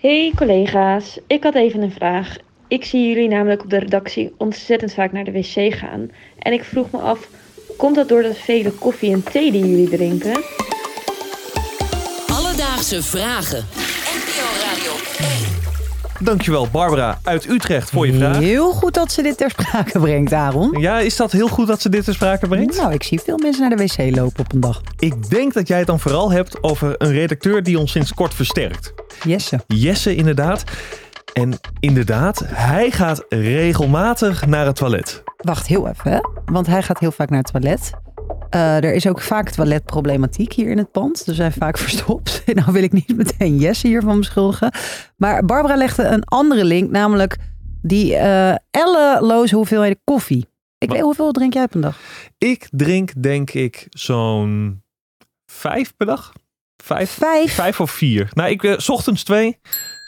Hey collega's, ik had even een vraag. Ik zie jullie namelijk op de redactie ontzettend vaak naar de wc gaan. En ik vroeg me af, komt dat door de vele koffie en thee die jullie drinken? Alledaagse vragen. NPO Radio 1. Dankjewel Barbara uit Utrecht voor je vraag. Heel goed dat ze dit ter sprake brengt, Aaron. Ja, is dat heel goed dat ze dit ter sprake brengt? Nou, ik zie veel mensen naar de wc lopen op een dag. Ik denk dat jij het dan vooral hebt over een redacteur die ons sinds kort versterkt. Jesse. Jesse inderdaad. En inderdaad, hij gaat regelmatig naar het toilet. Wacht heel even, hè? want hij gaat heel vaak naar het toilet. Eh, er is ook vaak toiletproblematiek hier in het pand. Er zijn vaak verstopt. nou wil ik niet meteen Jesse hiervan beschuldigen. Maar Barbara legde een andere link, namelijk die uh, elleloze hoeveelheden koffie. Ik Wat? weet hoeveel drink jij per dag? Ik drink denk ik zo'n vijf per dag. Vijf, Vijf? vijf of vier. Nou, ik, s ochtends twee,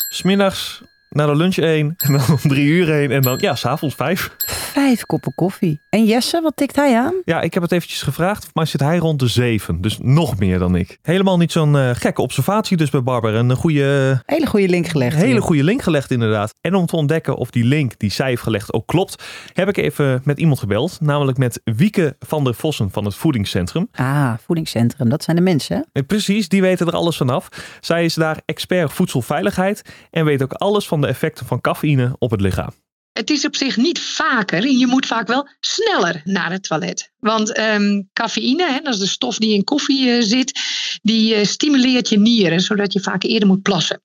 smiddags na de lunch één, en dan om drie uur één, en dan, ja, s'avonds vijf. Vijf koppen koffie. En Jesse, wat tikt hij aan? Ja, ik heb het eventjes gevraagd, maar zit hij rond de zeven. Dus nog meer dan ik. Helemaal niet zo'n eh, gekke observatie dus bij Barbara. Een goede, Hele goede link gelegd. hele hier. goede link gelegd inderdaad. En om te ontdekken of die link die zij heeft gelegd ook klopt, heb ik even met iemand gebeld. Namelijk met Wieke van der Vossen van het Voedingscentrum. Ah, voedingscentrum. Dat zijn de mensen, hè? En precies, die weten er alles vanaf. Zij is daar expert voedselveiligheid en weet ook alles van de effecten van cafeïne op het lichaam. Het is op zich niet vaker. Je moet vaak wel sneller naar het toilet. Want ehm, cafeïne, hè, dat is de stof die in koffie eh, zit, die eh, stimuleert je nieren, zodat je vaak eerder moet plassen.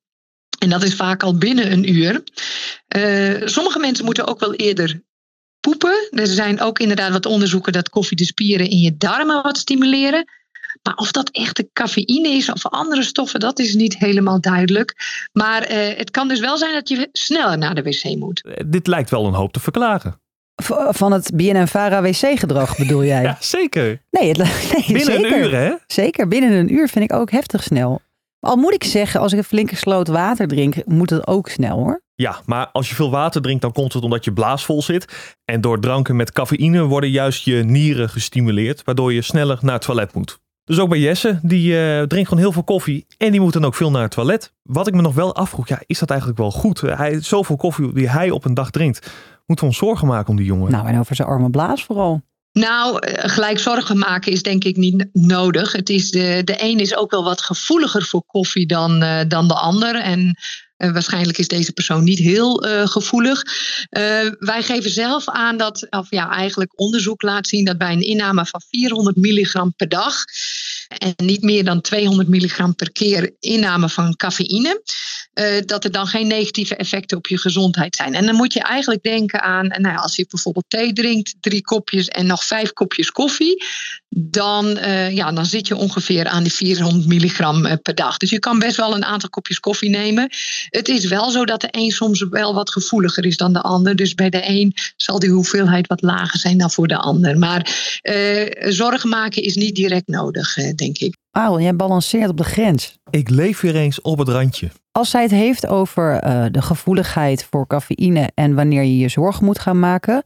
En dat is vaak al binnen een uur. Eh, sommige mensen moeten ook wel eerder poepen. Er zijn ook inderdaad wat onderzoeken dat koffie de spieren in je darmen wat stimuleren. Maar of dat echt de cafeïne is of andere stoffen, dat is niet helemaal duidelijk. Maar eh, het kan dus wel zijn dat je sneller naar de wc moet. Eh, Dit lijkt wel een hoop te verklaren. V- van het BNN-Vara wc-gedrag bedoel jij? Ja, zeker. Nee, het, nee Binnen zeker. een uur, hè? Zeker, binnen een uur vind ik ook heftig snel. Al moet ik zeggen, als ik een flinke sloot water drink, moet het ook snel hoor. Ja, maar als je veel water drinkt, dan komt het omdat je blaas vol zit. En door dranken met cafeïne worden juist je nieren gestimuleerd, waardoor je sneller naar het toilet moet. Dus ook bij Jesse, die eh, drinkt gewoon heel veel koffie en die moet dan ook veel naar het toilet. Wat ik me nog wel afvroeg, ja, is dat eigenlijk wel goed? Hij, zoveel koffie die hij op een dag drinkt, moeten we ons zorgen maken om die jongen? Nou, en over zijn arme blaas vooral. Nou, eh, gelijk zorgen maken is denk ik niet nodig. Het is de, de een is ook wel wat gevoeliger voor koffie dan, eh, dan de ander. En waarschijnlijk is deze persoon niet heel eh, gevoelig. Eh, wij geven zelf aan dat, of ja, eigenlijk onderzoek laat zien dat bij een inname van 400 milligram per dag. En niet meer dan 200 milligram per keer inname van cafeïne. eh, dat er dan geen negatieve effecten op je gezondheid zijn. En dan moet je eigenlijk denken aan, nou ja, als je bijvoorbeeld thee drinkt, drie kopjes en nog vijf kopjes koffie, dan, ja, dan zit je ongeveer aan die 400 milligram per dag. Dus je kan best wel een aantal kopjes koffie nemen. Het is wel zo dat de een soms wel wat gevoeliger is dan de ander. Dus bij de een zal die hoeveelheid wat lager zijn dan voor de ander. Maar eh, zorgen maken is niet direct nodig, eh, denk ik. Aaron, jij balanceert op de grens. Ik leef weer eens op het randje. Als zij het heeft over eh, de gevoeligheid voor cafeïne en wanneer je je zorgen moet gaan maken,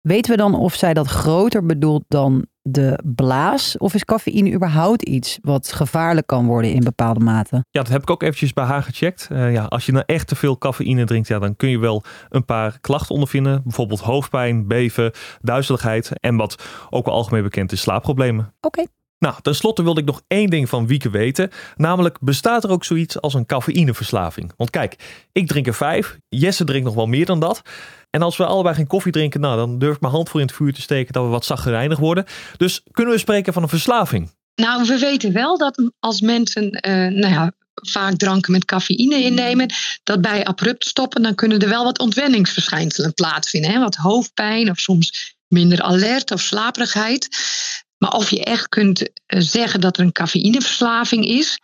weten we dan of zij dat groter bedoelt dan de blaas? Of is cafeïne überhaupt iets wat gevaarlijk kan worden in bepaalde mate? Ja, dat heb ik ook eventjes bij haar gecheckt. Eh, ja, als je nou echt te veel cafeïne drinkt, ja, dan kun je wel een paar klachten ondervinden. Bijvoorbeeld hoofdpijn, beven, duizeligheid en wat ook wel algemeen bekend is, slaapproblemen. Oké. Nou, tenslotte wilde ik nog één ding van Wieke weten. Namelijk, bestaat er ook zoiets als een cafeïneverslaving? Want kijk, ik drink er vijf. Jesse drinkt nog wel meer dan dat. En als we allebei geen koffie drinken, nou, dan durf ik mijn hand voor in het vuur te steken dat we wat zaggerijnig worden. Dus kunnen we spreken van een verslaving? Nou, we weten wel dat als mensen eh, nou ja, vaak dranken met cafeïne innemen, dat bij abrupt stoppen, dan kunnen er wel wat ontwenningsverschijnselen plaatsvinden. Hè? Wat hoofdpijn of soms minder alert of slaperigheid. Maar of je echt kunt eh, zeggen dat er een cafeïneverslaving is.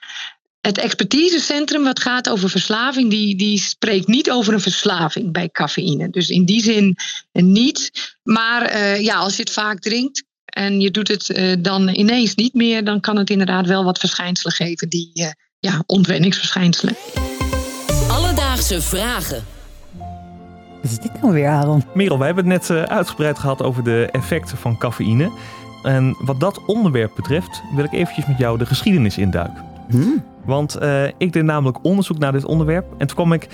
Het expertisecentrum wat gaat over verslaving, die, die spreekt niet over een verslaving bij cafeïne. Dus in die zin eh, niet. Maar eh, ja, als je het vaak drinkt, en je doet het eh, dan ineens niet meer, dan kan het inderdaad wel wat verschijnselen geven die eh, ja, ontwenningsverschijnselen. Alledaagse vragen. Wat is dit nou weer, Aaron? Merel, wij hebben het net eh, uitgebreid gehad over de effecten van cafeïne. En wat dat onderwerp betreft, wil ik eventjes met jou de geschiedenis induiken. Hmm. Want eh, ik deed namelijk onderzoek naar dit onderwerp. En toen kwam ik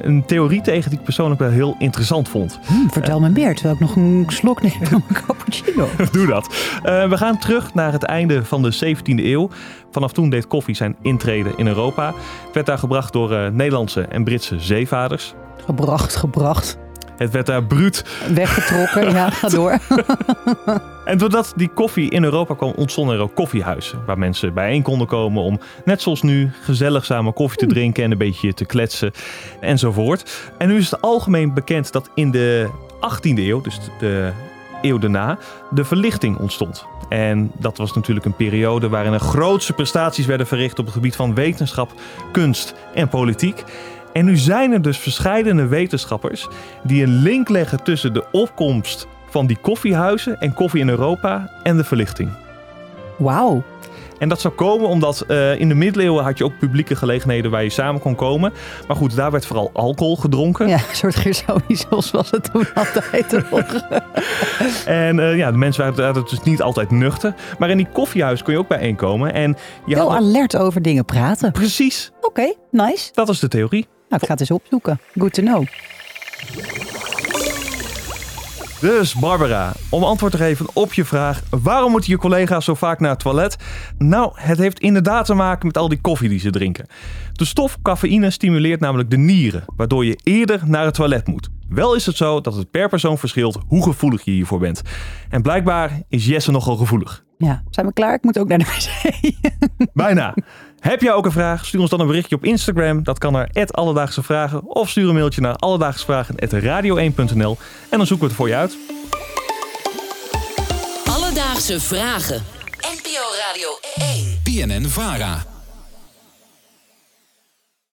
een theorie tegen die ik persoonlijk wel heel interessant vond. Hmm, vertel me meer, terwijl ik nog een slok neem van mijn cappuccino. Doe dat. Eh, we gaan terug naar het einde van de 17e eeuw. Vanaf toen deed koffie zijn intrede in Europa. Het werd daar gebracht door Nederlandse en Britse zeevaders. Gebracht, gebracht. Het werd daar bruut. Weggetrokken, ja, ga door. En doordat die koffie in Europa kwam, ontstonden er ook koffiehuizen. Waar mensen bijeen konden komen om, net zoals nu, gezellig samen koffie te drinken en een beetje te kletsen enzovoort. En nu is het algemeen bekend dat in de 18e eeuw, dus de eeuw daarna, de verlichting ontstond. En dat was natuurlijk een periode waarin er grootse prestaties werden verricht op het gebied van wetenschap, kunst en politiek. En nu zijn er dus verschillende wetenschappers die een link leggen tussen de opkomst van die koffiehuizen en koffie in Europa en de verlichting. Wauw. En dat zou komen omdat eh, in de middeleeuwen had je ook publieke gelegenheden waar je samen kon komen. Maar goed, daar werd vooral alcohol gedronken. Ja, een soort Gersonisos was het toen altijd nog. En eh, ja, de mensen waren, waren dus niet altijd nuchter. Maar in die koffiehuis kon je ook bijeenkomen. En je Heel had... alert over dingen praten. Precies, Oké, nice. dat is de theorie. Nou, ik ga het eens opzoeken. Good to know. Dus Barbara, om antwoord te geven op je vraag: waarom moeten je collega's zo vaak naar het toilet? Nou, het heeft inderdaad te maken met al die koffie die ze drinken. De stof cafeïne stimuleert namelijk de nieren, waardoor je eerder naar het toilet moet. Wel is het zo dat het per persoon verschilt hoe gevoelig je hiervoor bent. En blijkbaar is Jesse nogal gevoelig. Ja, zijn we klaar? Ik moet ook naar de wc. Bijna. Heb jij ook een vraag? Stuur ons dan een berichtje op Instagram. Dat kan naar Alledaagse Vragen. Of stuur een mailtje naar alledaagsvragen.radio1.nl en dan zoeken we het voor je uit. Alledaagse vragen. NPO Radio 1. BNN Vara.